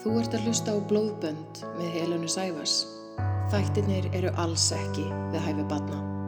Þú ert að hlusta á Blóðbönd með Helenu Sæfars. Þættirnir eru alls ekki við hæfi batna.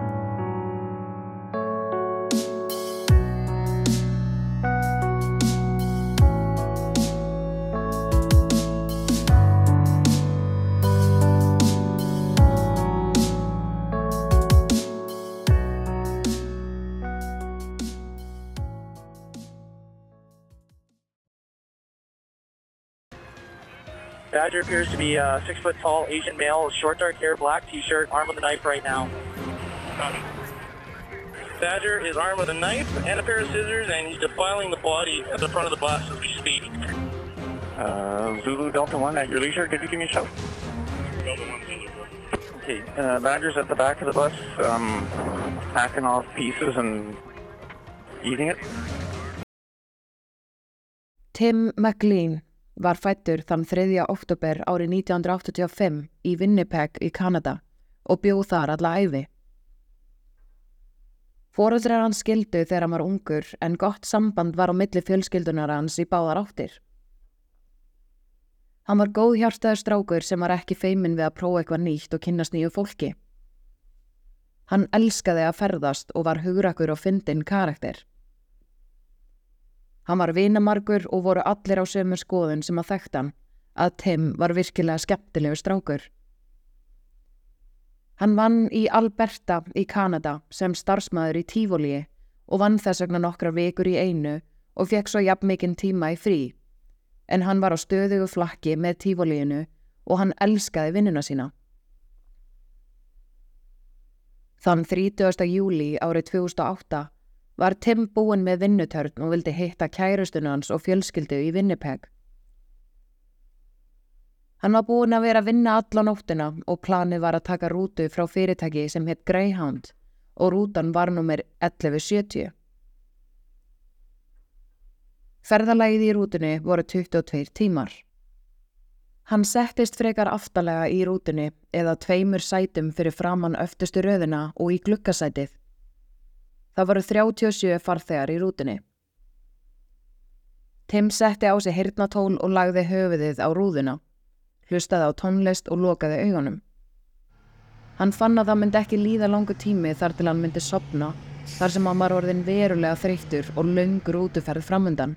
Badger appears to be a six foot tall Asian male, short dark hair, black t shirt, armed with a knife right now. Badger is armed with a knife and a pair of scissors, and he's defiling the body at the front of the bus as we speak. Uh, Zulu Delta 1 at your leisure, could you give me a shout? Okay, uh, Badger's at the back of the bus, um, hacking off pieces and eating it. Tim McLean var fættur þann 3. oktober árið 1985 í Winnipeg í Kanada og bjóð þar alla æfi. Fóruldrar hans skildu þegar hann var ungur en gott samband var á milli fjölskyldunar hans í báðar áttir. Hann var góð hjartaður strákur sem var ekki feimin við að prófa eitthvað nýtt og kynnast nýju fólki. Hann elskaði að ferðast og var hugrakur og fyndin karakter. Hann var vinamargur og voru allir á sömu skoðun sem að þekkt hann að Tim var virkilega skemmtilegu strákur. Hann vann í Alberta í Kanada sem starfsmæður í Tífólíi og vann þess vegna nokkra vikur í einu og fekk svo jafn mikinn tíma í frí. En hann var á stöðugu flakki með Tífólíinu og hann elskaði vinnuna sína. Þann 30. júli árið 2008 var Tim búinn með vinnutörn og vildi hitta kærustunum hans og fjölskyldu í Winnipeg. Hann var búinn að vera að vinna alla nóttina og planið var að taka rútu frá fyrirtæki sem hitt Greyhound og rútan var nummer 1170. Ferðalagið í rútunni voru 22 tímar. Hann settist frekar aftalega í rútunni eða tveimur sætum fyrir framann öftustu röðina og í glukkasætið. Það voru 37 farþegar í rútunni. Tim setti á sig hirtnatól og lagði höfuðið á rúðuna, hlustaði á tónlist og lokaði augunum. Hann fann að það myndi ekki líða langu tími þar til hann myndi sopna, þar sem hann var orðin verulega þreyttur og laungur útuferð framundan.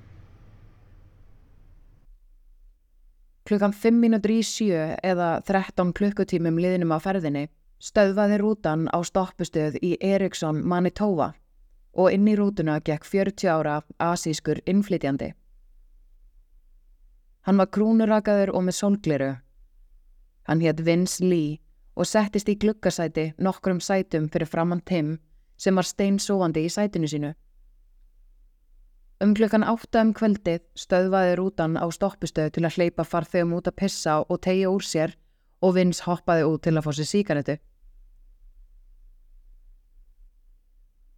Klukkan 5 mínútur í sjö eða 13 klukkutímum liðnum á ferðinni stöðvaði rútan á stoppustöð í Eriksson, Manitoba og inn í rútuna gekk 40 ára asískur innflytjandi. Hann var krúnurakaður og með sólgliru. Hann hétt Vince Lee og settist í glukkasæti nokkrum sætum fyrir framann Tim sem var steinsóandi í sætinu sínu. Um klukkan átta um kveldið stöðvaði rútan á stoppustöð til að hleypa farþegum út að pissa og tegja úr sér og Vince hoppaði út til að fá sér síkaretu.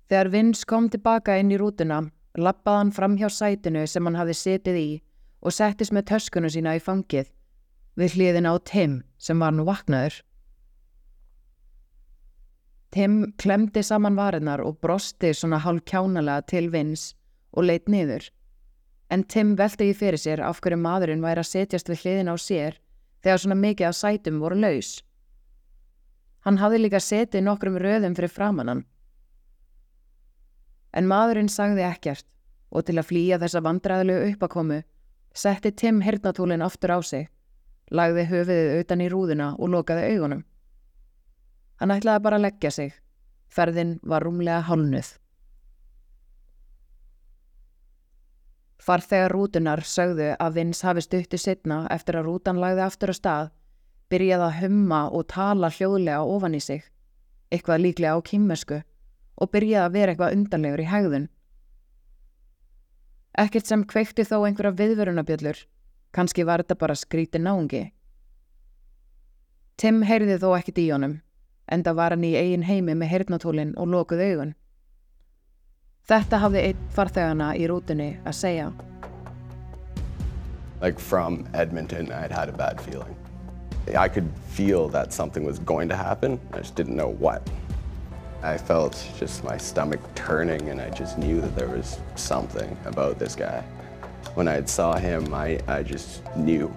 Þegar Vince kom tilbaka inn í rútuna, lappaði hann fram hjá sætinu sem hann hafði setið í og settist með töskunu sína í fangið við hliðina á Tim sem var nú vaknaður. Tim klemdi saman varinnar og brosti svona hálf kjánalega til Vince og leitt niður. En Tim velti í fyrir sér af hverju maðurinn væri að setjast við hliðina á sér þegar svona mikið af sætum voru laus. Hann hafði líka setið nokkrum röðum fyrir framannan. En maðurinn sagði ekkert og til að flýja þessa vandræðilegu uppakomu setti Tim hirtnatúlin aftur á sig, lagði höfiðið utan í rúðuna og lokaði augunum. Hann ætlaði bara að leggja sig. Ferðin var rúmlega hálnuð. Farþegar rútunar sögðu að Vins hafi stuttu setna eftir að rútan lagði aftur á stað, byrjaði að humma og tala hljóðlega ofan í sig, eitthvað líklega á kýmmesku og byrjaði að vera eitthvað undanlegur í hegðun. Ekkert sem kveikti þó einhverja viðverunabjöllur, kannski var þetta bara skríti náungi. Tim heyrði þó ekkit í honum, enda var hann í eigin heimi með heyrnatólinn og lokuð augun. Þetta hafði einn farþegana í rútunni að segja. Like from Edmonton, I had had a bad feeling. I could feel that something was going to happen. I just didn't know what. I felt just my stomach turning and I just knew that there was something about this guy. When I saw him, I, I just knew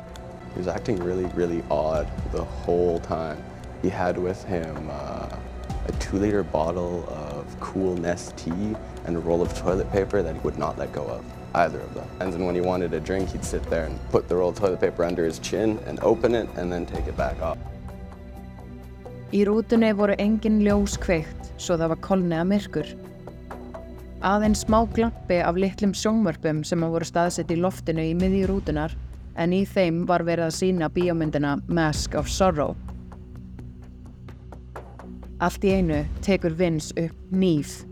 He was acting really, really odd the whole time. He had with him uh, a two liter bottle of Cool Nest tea and a roll of toilet paper that he would not let go of, either of them. And then when he wanted a drink, he'd sit there and put the roll of toilet paper under his chin and open it and then take it back off. Í rútunni voru engin ljós kveikt svo það var kolniða myrkur. Aðeins smá glampi af litlum sjónvörpum sem voru staðsett í loftinu í miðji rútunar en í þeim var verið að sína bíómyndina Mask of Sorrow. Allt í einu tekur Vince upp nýf.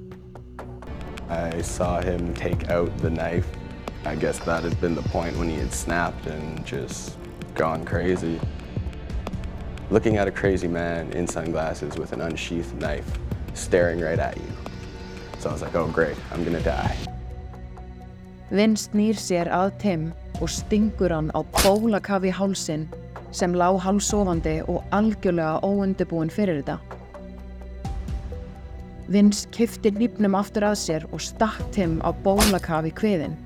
I saw him take out the knife. I guess that had been the point when he had snapped and just gone crazy. Looking at a crazy man in sunglasses with an unsheathed knife staring right at you. So I was like, oh great, I'm gonna die. Vince snýr sér að Tim og stingur hann á bólakafi hálsin sem lá hálsofandi og algjörlega óundibúin fyrir þetta. Vince kifti nýpnum aftur að sér og stakk Tim á bólakafi kviðin.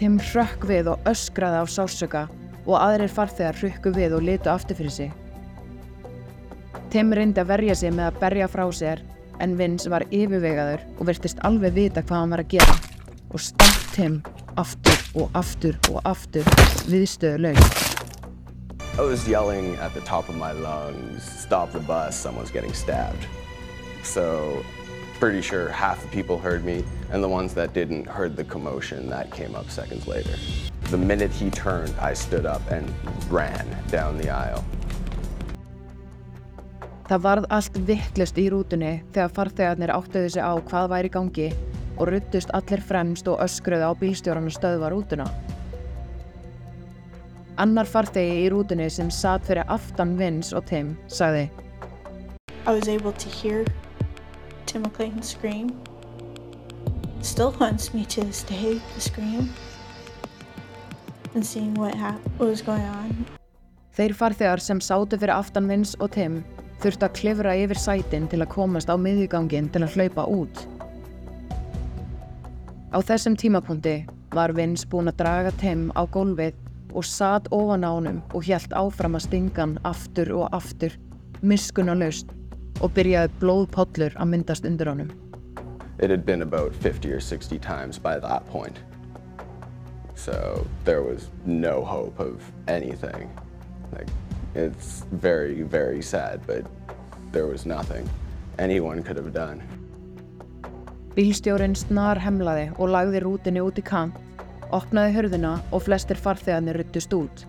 Tim hrökk við og öskraði á sásöka og aðrir farþegar hrukku við og litu aftur fyrir sig. Tim reyndi að verja sig með að berja frá sér en Vince var yfirvegaður og virtist alveg vita hvað hann var að gera og stakk Tim aftur og aftur og aftur viðstöðulegs. I was yelling at the top of my lungs, stop the bus, someone's getting stabbed. So pretty sure half the people heard me and the ones that didn't heard the commotion that came up seconds later. The minute he turned, I stood up and ran down the aisle. Það varð allt vittlust í rútunni þegar farþegarnir áttuðu sig á hvað væri gangi og ruttust allir fremst og öskruðu á bílstjóran að stöðva rútuna. Annar farþegi í rútunni sem satt fyrir aftan Vince og Tim sagði I was able to hear Tim McClayton scream. Still haunts me to this day, the scream. And seeing what, what was going on. Þeir farþegar sem sátu fyrir aftan Vince og Tim þurftu að klifra yfir sætin til að komast á miðjugangin til að hlaupa út. Á þessum tímapunkti var Vince búinn að draga Tim á gólfið og satt ofan á honum og hjælt áfram að stinga hann aftur og aftur, miskunnalaust og byrjaði blóðpollur að myndast undir honum. It had been about 50 or 60 times by that point. So there was no hope of anything. Like, it's very, very sad, but there was nothing anyone could have done. Bílstjórin snar hemlaði og lagði rútinni út í kant, opnaði hörðuna og flestir farþegarnir ruttust út.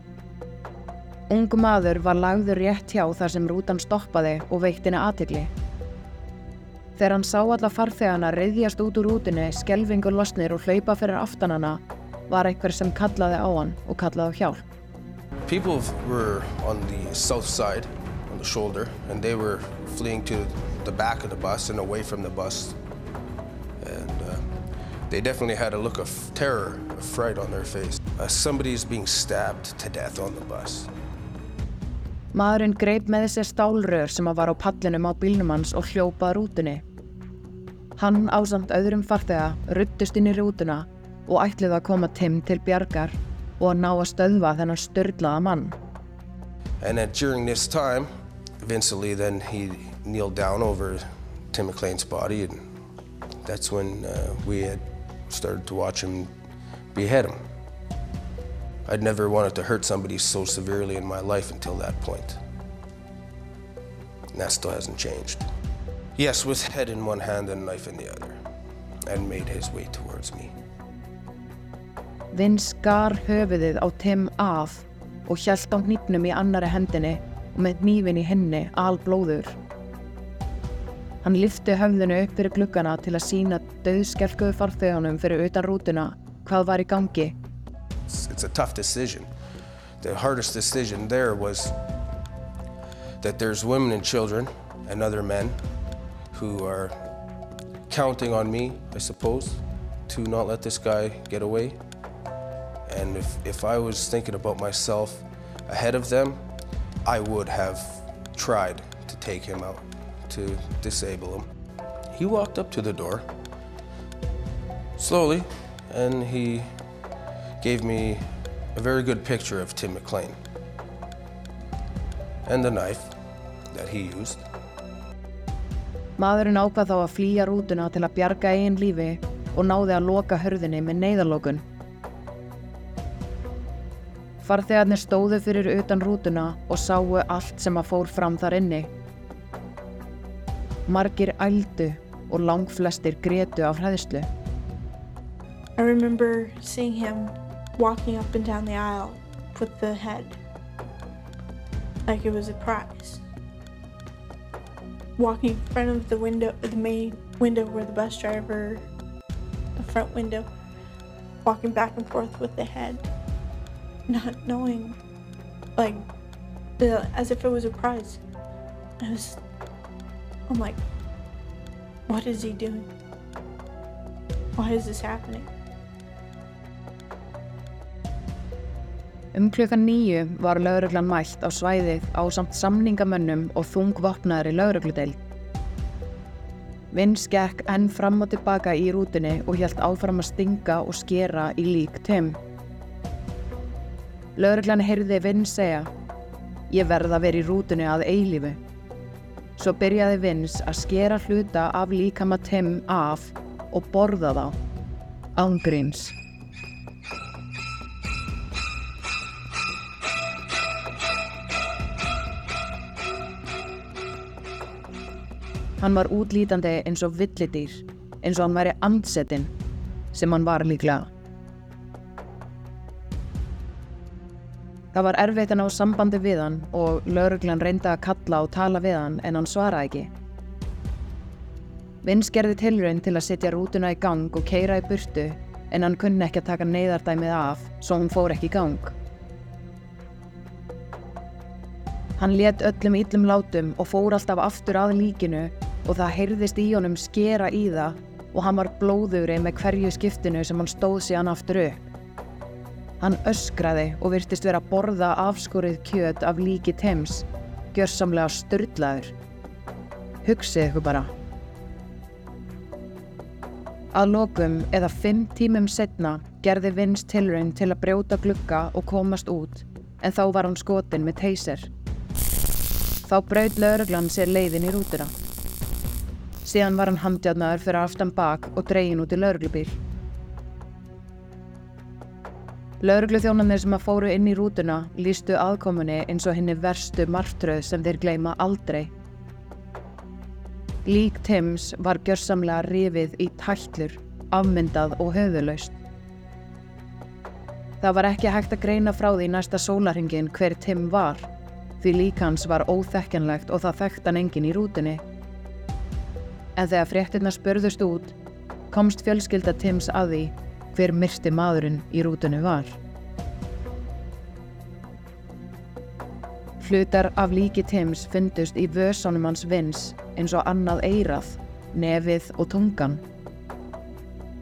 Ung maður var lagður rétt hjá þar sem rútan stoppaði og veitt henni aðtegli. Þegar hann sá alla farþegana reyðjast út úr rútinni, skelvingur losnir og hlaupa fyrir aftan hana, var einhver sem kallaði á hann og kallaði á hjálp. People were on the south side, on the shoulder, and they were fleeing to the back of the bus and away from the bus. And uh, they definitely had a look of terror, of fright on their face. Uh, somebody's being stabbed to death on the bus. Maðurinn greip með sér stálrör sem að var á pallinum á bílnum hans og hljópaði rútunni. Hann ásamt öðrum farþega ruttust inn í rútuna og að koma Tim til bjargar og að ná að stöðva þennan mann. And then during this time, Vincent then he kneeled down over Tim McLean's body, and that's when uh, we had started to watch him behead him. I'd never wanted to hurt somebody so severely in my life until that point. And that still hasn't changed. Yes, with head in one hand and knife in the other, and made his way towards me. Vince skar höfuðið á Tim af og hjælt á hnýpnum í annari hendinni og með hnífin í henni alblóður. Hann lyfti höfðinu upp fyrir gluggana til að sína döðskelkuðu farþegunum fyrir utan rútuna hvað var í gangi. It's, it's a tough decision. The hardest decision there was that there's women and children and other men who are counting on me, I suppose, to not let this guy get away. And if, if I was thinking about myself ahead of them, I would have tried to take him out, to disable him. He walked up to the door slowly and he gave me a very good picture of Tim McLean and the knife that he used. Maðurinn ákvað þá að flýja rútuna til að bjarga eigin lífi og náði að loka hörðinni með neyðarlókun. Farþegarnir stóðu fyrir utan rútuna og sáu allt sem að fór fram þar inni. Margir ældu og langflestir gretu af hræðslu. I remember seeing him walking up and down the aisle with the head like it was a prize. Walking in front of the window, the main window where the bus driver, the front window, walking back and forth with the head, not knowing, like, uh, as if it was a prize. I was, I'm like, what is he doing? Why is this happening? Um klukkan nýju var lauruglan mælt á svæðið á samt samningamönnum og þungvopnaðri laurugludeild. Vince gekk enn fram og tilbaka í rútunni og hjælt áfram að stinga og skera í lík Tim. Lauruglan heyrði Vince segja Ég verð að vera í rútunni að eilífu. Svo byrjaði Vince að skera hluta af líkama Tim af og borða þá. Ángríns. Hann var útlítandi eins og villidýr, eins og hann væri andsettinn, sem hann var líklega. Það var erfitt að ná sambandi við hann og lauruglan reyndi að kalla og tala við hann en hann svaraði ekki. Vins gerði tilraun til að setja rútuna í gang og keira í burtu en hann kunni ekki að taka neyðardæmið af svo hún fór ekki í gang. Hann let öllum íllum látum og fór alltaf aftur að líkinu og það heyrðist í honum skera í það og hann var blóðugri með hverju skiptinu sem hann stóð síðan aftur upp. Hann öskraði og virtist vera að borða afskorið kjöt af líki Tims, gjörsamlega störtlaður. Hugsið ykkur bara. Að lokum eða fimm tímum setna gerði Vince tilraun til að brjóta glugga og komast út en þá var hann skotin með teyser. Þá braut lauruglan sér leiðin í rútuna. Síðan var hann handjárnaður fyrir aftan bak og dregin út í lauruglubíl. Laurugluþjónarnir sem að fóru inn í rútuna lístu aðkomunni eins og henni verstu martröð sem þeir gleyma aldrei. Lík Tims var gjörsamlega rifið í tællur, afmyndað og höfuðlaust. Það var ekki hægt að greina frá því næsta sólarhingin hver Tim var, því lík hans var óþekkjanlegt og það þekkt hann engin í rútunni. En þegar fréttina spörðust út, komst fjölskylda Tims að því hver myrti maðurinn í rútunni var. Hlutar af líki Tims fundust í vösunum hans vins eins og annað eirað, nefið og tungan.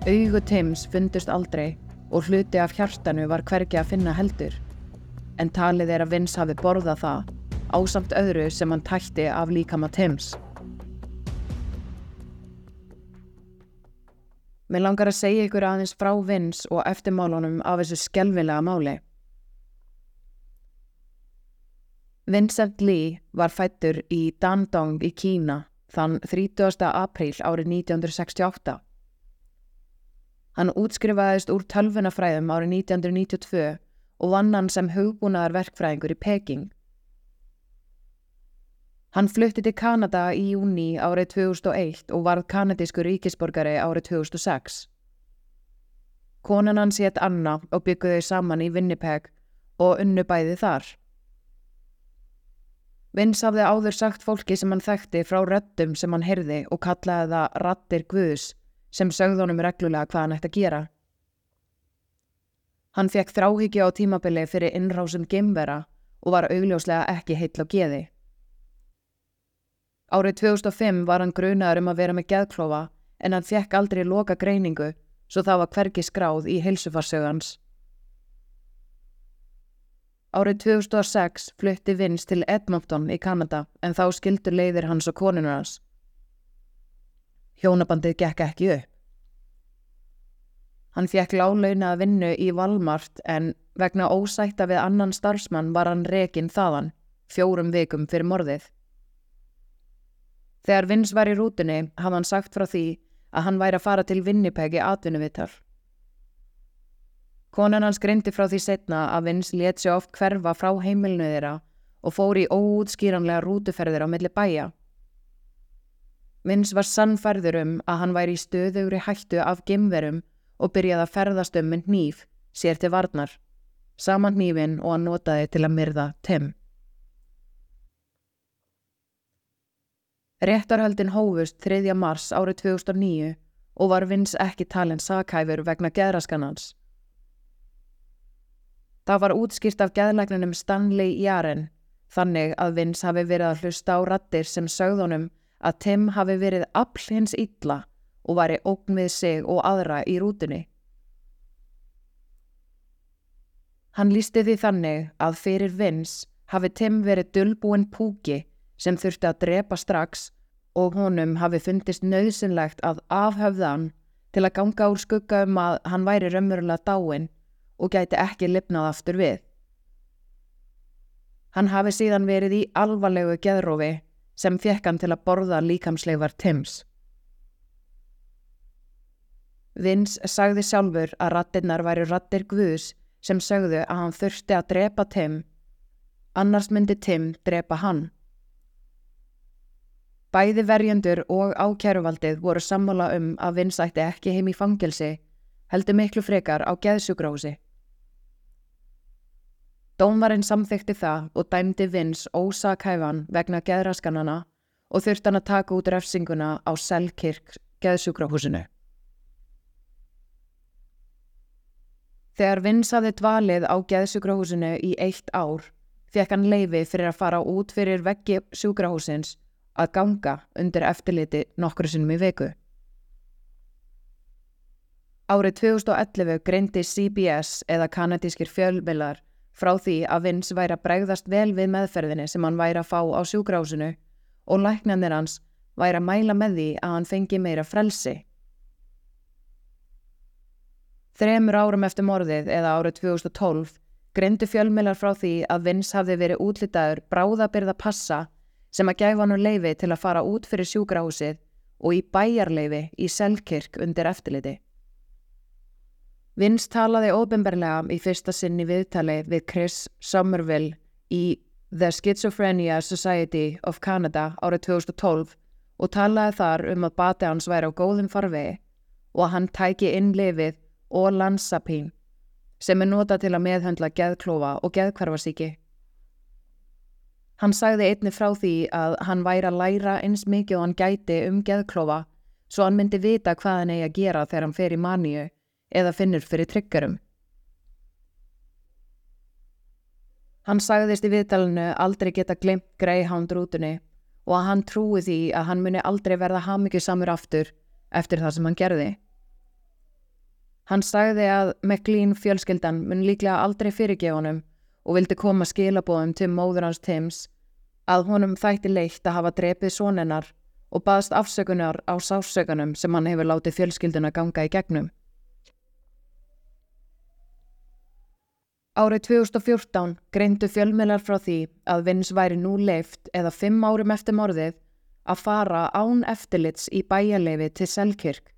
Augu Tims fundust aldrei og hluti af hjartanu var hvergi að finna heldur, en talið er að vins hafi borðað það ásamt öðru sem hann tætti af líkama Tims. Mér langar að segja ykkur aðeins frá vins og eftirmálunum af þessu skelvilega máli. Vincent Lee var fættur í Dandong í Kína þann 30. apríl árið 1968. Hann útskrifaðist úr tölvunafræðum árið 1992 og vann hann sem hugbúnaðar verkfræðingur í Peking. Hann flutti til Kanada í júni árið 2001 og varð kanadískur ríkisborgari árið 2006. Konan hans hétt Anna og bygguði saman í Winnipeg og unnu bæði þar. Vins hafði áður sagt fólki sem hann þekkti frá röddum sem hann heyrði og kallaði það rattir Guðs sem sögð honum reglulega hvað hann ætti að gera. Hann fekk þráhyggja á tímabili fyrir innrásum gemvera og var augljóslega ekki heill á geði. Árið 2005 var hann grunaður um að vera með geðklofa en hann fekk aldrei loka greiningu svo það var hvergi skráð í heilsufarsögans. Árið 2006 flutti Vince til Edmonton í Kanada en þá skildur leiðir hans og konunur hans. Hjónabandið gekk ekki upp. Hann fekk lálauna að vinnu í Walmart en Vegna ósætta við annan starfsmann var hann rekin þaðan, fjórum vikum fyrir morðið. Þegar Vins var í rútunni hafði hann sagt frá því að hann væri að fara til Winnipeg í atvinnuvittar. Konan hans greindi frá því setna að Vins let sér oft hverfa frá heimilinu þeirra og fór í óútskýranlega rútuferðir á milli bæja. Vins var sannferður um að hann væri í stöðugri hættu af gemverum og byrjaði að ferðast um með nýf sér til varnar, saman nýfin og hann notaði til að myrða Tim. Réttarhöldin hófust 3. mars árið 2009 og var Vins ekki talin sakhæfur vegna geðraskanans. Það var útskýrt af geðlækninum Stanley Jaren, þannig að Vins hafi verið að hlusta á rattir sem sögðunum að Tim hafi verið afl hins illa og væri ógn við sig og aðra í rútunni. Hann lísti því þannig að fyrir Vins hafi Tim verið dullbúin púki sem þurfti að drepa strax og honum hafi fundist nöðsynlegt að afhöfðan til að ganga úr skugga um að hann væri raunverulega dáin og gæti ekki lifnað aftur við. Hann hafi síðan verið í alvarlegu geðrófi sem fekk hann til að borða líkamsleifar Tims. Vins sagði sjálfur að rattinnar væri rattir Guðs sem sögðu að hann þurfti að drepa Tim, annars myndi Tim drepa hann. Bæði verjendur og ákjæruvaldið voru sammála um að Vins ætti ekki heim í fangelsi, heldur miklu frekar á geðsjúgrási. Dómarinn samþykti það og dæmdi Vins ósakæfan vegna geðraskanana og þurfti hann að taka út refsinguna á Selkirk geðsjúgráhúsinu. Þegar Vins hafði dvalið á geðsjúkrahúsinu í eitt ár, fekk hann leifi fyrir að fara út fyrir veggi sjúkrahúsins að ganga undir eftirliti nokkru sinnum í veku. Árið 2011 greindi CBS eða kanadískir fjölmilar frá því að Vins væri að bregðast vel við meðferðinni sem hann væri að fá á sjúkrahúsinu og læknanir hans væri að mæla með því að hann fengi meira frelsi. Þremur árum eftir morðið eða árið 2012 grindu fjölmilar frá því að Vins hafði verið útlitaður bráðabyrða passa sem að gæfa hann leifi til að fara út fyrir sjúkrahúsið og í bæjarleifi í Selkirk undir eftirliti. Vins talaði óbemberlega í fyrsta sinni viðtali við Chris Somerville í The Schizophrenia Society of Canada árið 2012 og talaði þar um að bati hans væri á góðum farvegi og að hann tæki inn lifið og lansapín sem er nota til að meðhandla geðklófa og geðkvarfarsíki. Hann sagði einni frá því að hann væri að læra eins mikið og hann gæti um geðklófa svo hann myndi vita hvað hann eigi að gera þegar hann fer í maníu eða finnur fyrir tryggarum. Hann sagðist í viðtalinu aldrei geta glimt Greyhound rútunni og að hann trúi því að hann muni aldrei verða hamikið samur aftur eftir það sem hann gerði. Hann sagði að McLean fjölskyldan mun líklega aldrei fyrirgefunum og vildi koma skilabóðum til móður hans Tims að honum þætti leitt að hafa drepið sónennar og baðst afsökunar á sásökunum sem hann hefur látið fjölskylduna ganga í gegnum. Árið 2014 greindu fjölmilar frá því að Vins væri nú leift eða fimm árum eftir morðið að fara án eftirlits í bæjarleifi til Selkirk.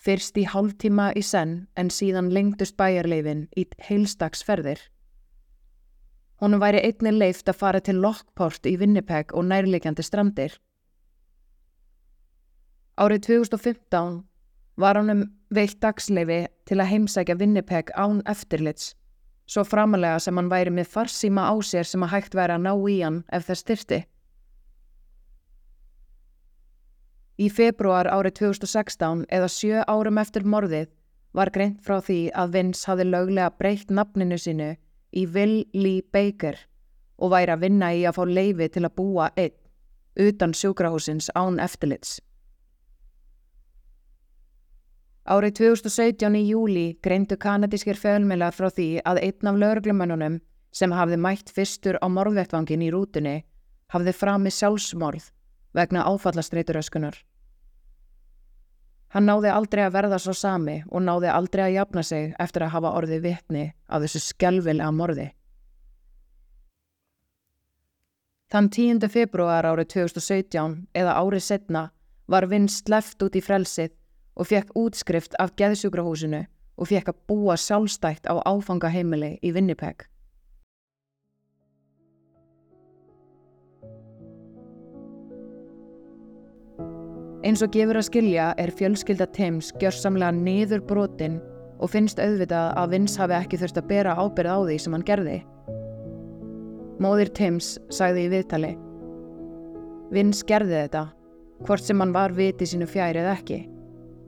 Fyrst í hálftíma í senn en síðan lengtust bæjarleifin í heilstagsferðir. Honum væri einnig leift að fara til Lockport í Winnipeg og nærleikjandi strandir. Árið 2015 var honum veitt dagsleifi til að heimsækja Winnipeg án eftirlits, svo framalega sem hann væri með farsíma á sér sem að hægt væri að ná í hann ef það styrti. Í februar árið 2016 eða sjö árum eftir morðið var greint frá því að Vince hafði löglega breytt nafninu sínu í Will Lee Baker og væri að vinna í að fá leifi til að búa einn, utan sjúkrahúsins án eftirlits. Árið 2017 í júli greindu kanadískir fjölmiðlar frá því að einn af lögreglumennunum sem hafði mætt fyrstur á morðvettvangin í rútunni hafði framið sjálfsmorð vegna áfallastreituröskunar. Hann náði aldrei að verða svo sami og náði aldrei að jafna sig eftir að hafa orðið vitni af þessu skelvilega morði. Þann 10. februar árið 2017 eða árið setna var Vince sleft út í frelsið og fekk útskrift af geðsjúkrahúsinu og fekk að búa sjálfstætt á áfangaheimili í Winnipeg. Eins og gefur að skilja er fjölskylda Tims gjörsamlega niður brotin og finnst auðvitað að Vince hafi ekki þurft að bera ábyrð á því sem hann gerði. Móðir Tims sagði í viðtali Vince gerði þetta, hvort sem hann var viti sínu fjær eða ekki.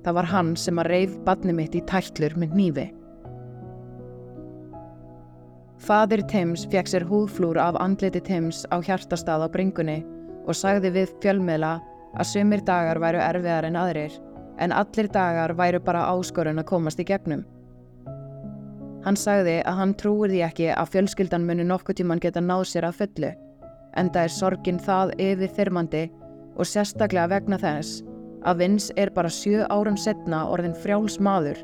Það var hann sem að reif badni mitt í tætlur með nýfi. Fadir Tims fekk sér húðflúr af andliti Tims á hjartastað á bringunni og sagði við fjölmiðla að sumir dagar væru erfiðar en aðrir, en allir dagar væru bara áskorun að komast í gegnum. Hann sagði að hann trúir því ekki að fjölskyldan muni nokkuð tíman geta náð sér að fullu, en það er sorgin það yfir þyrmandi og sérstaklega vegna þess að Vince er bara sjö árum setna orðin frjáls maður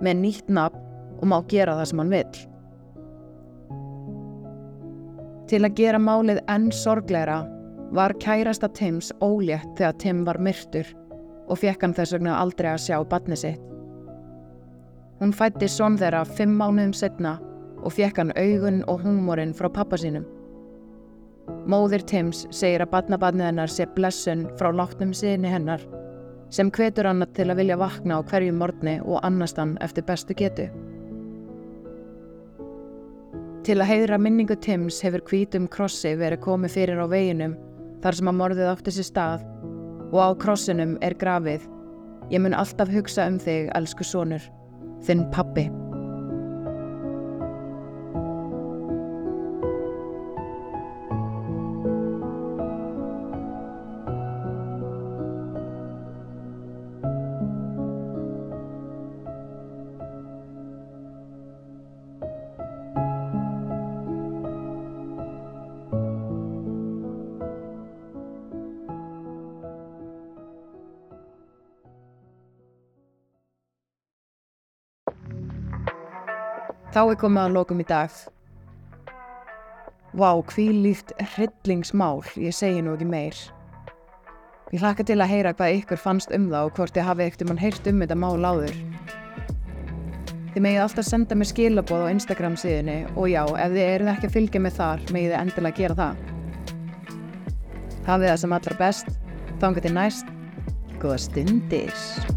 með nýtt nafn og má gera það sem hann vill. Til að gera málið enn sorgleira var kærasta Tims ólétt þegar Tim var myrtur og fekk hann þess vegna aldrei að sjá batni sitt. Hún fætti són þeirra fimm mánuðum setna og fekk hann augun og húmórin frá pappa sínum. Móðir Tims segir að batnabatnið hennar sé blessun frá látnum síðni hennar sem hvetur hann til að vilja vakna á hverju morgni og annastan eftir bestu getu. Til að heiðra minningu Tims hefur hvítum krossi verið komið fyrir á veginum þar sem að morðið átti sér stað og á krossinum er grafið Ég mun alltaf hugsa um þig, elsku sonur, þinn pappi. Þá er komið að lokum í dag. Vá, hví líkt hryllingsmál, ég segi nú ekki meir. Ég hlakka til að heyra hvað ykkur fannst um það og hvort ég hafi ekkert um hann heyrt um þetta mál áður. Þið megið alltaf senda mér skilaboð á Instagram síðunni og já, ef þið eruð ekki að fylgja mig þar, megið þið endilega gera það. Hafið það sem allra best, þá engar til næst, góða stundir.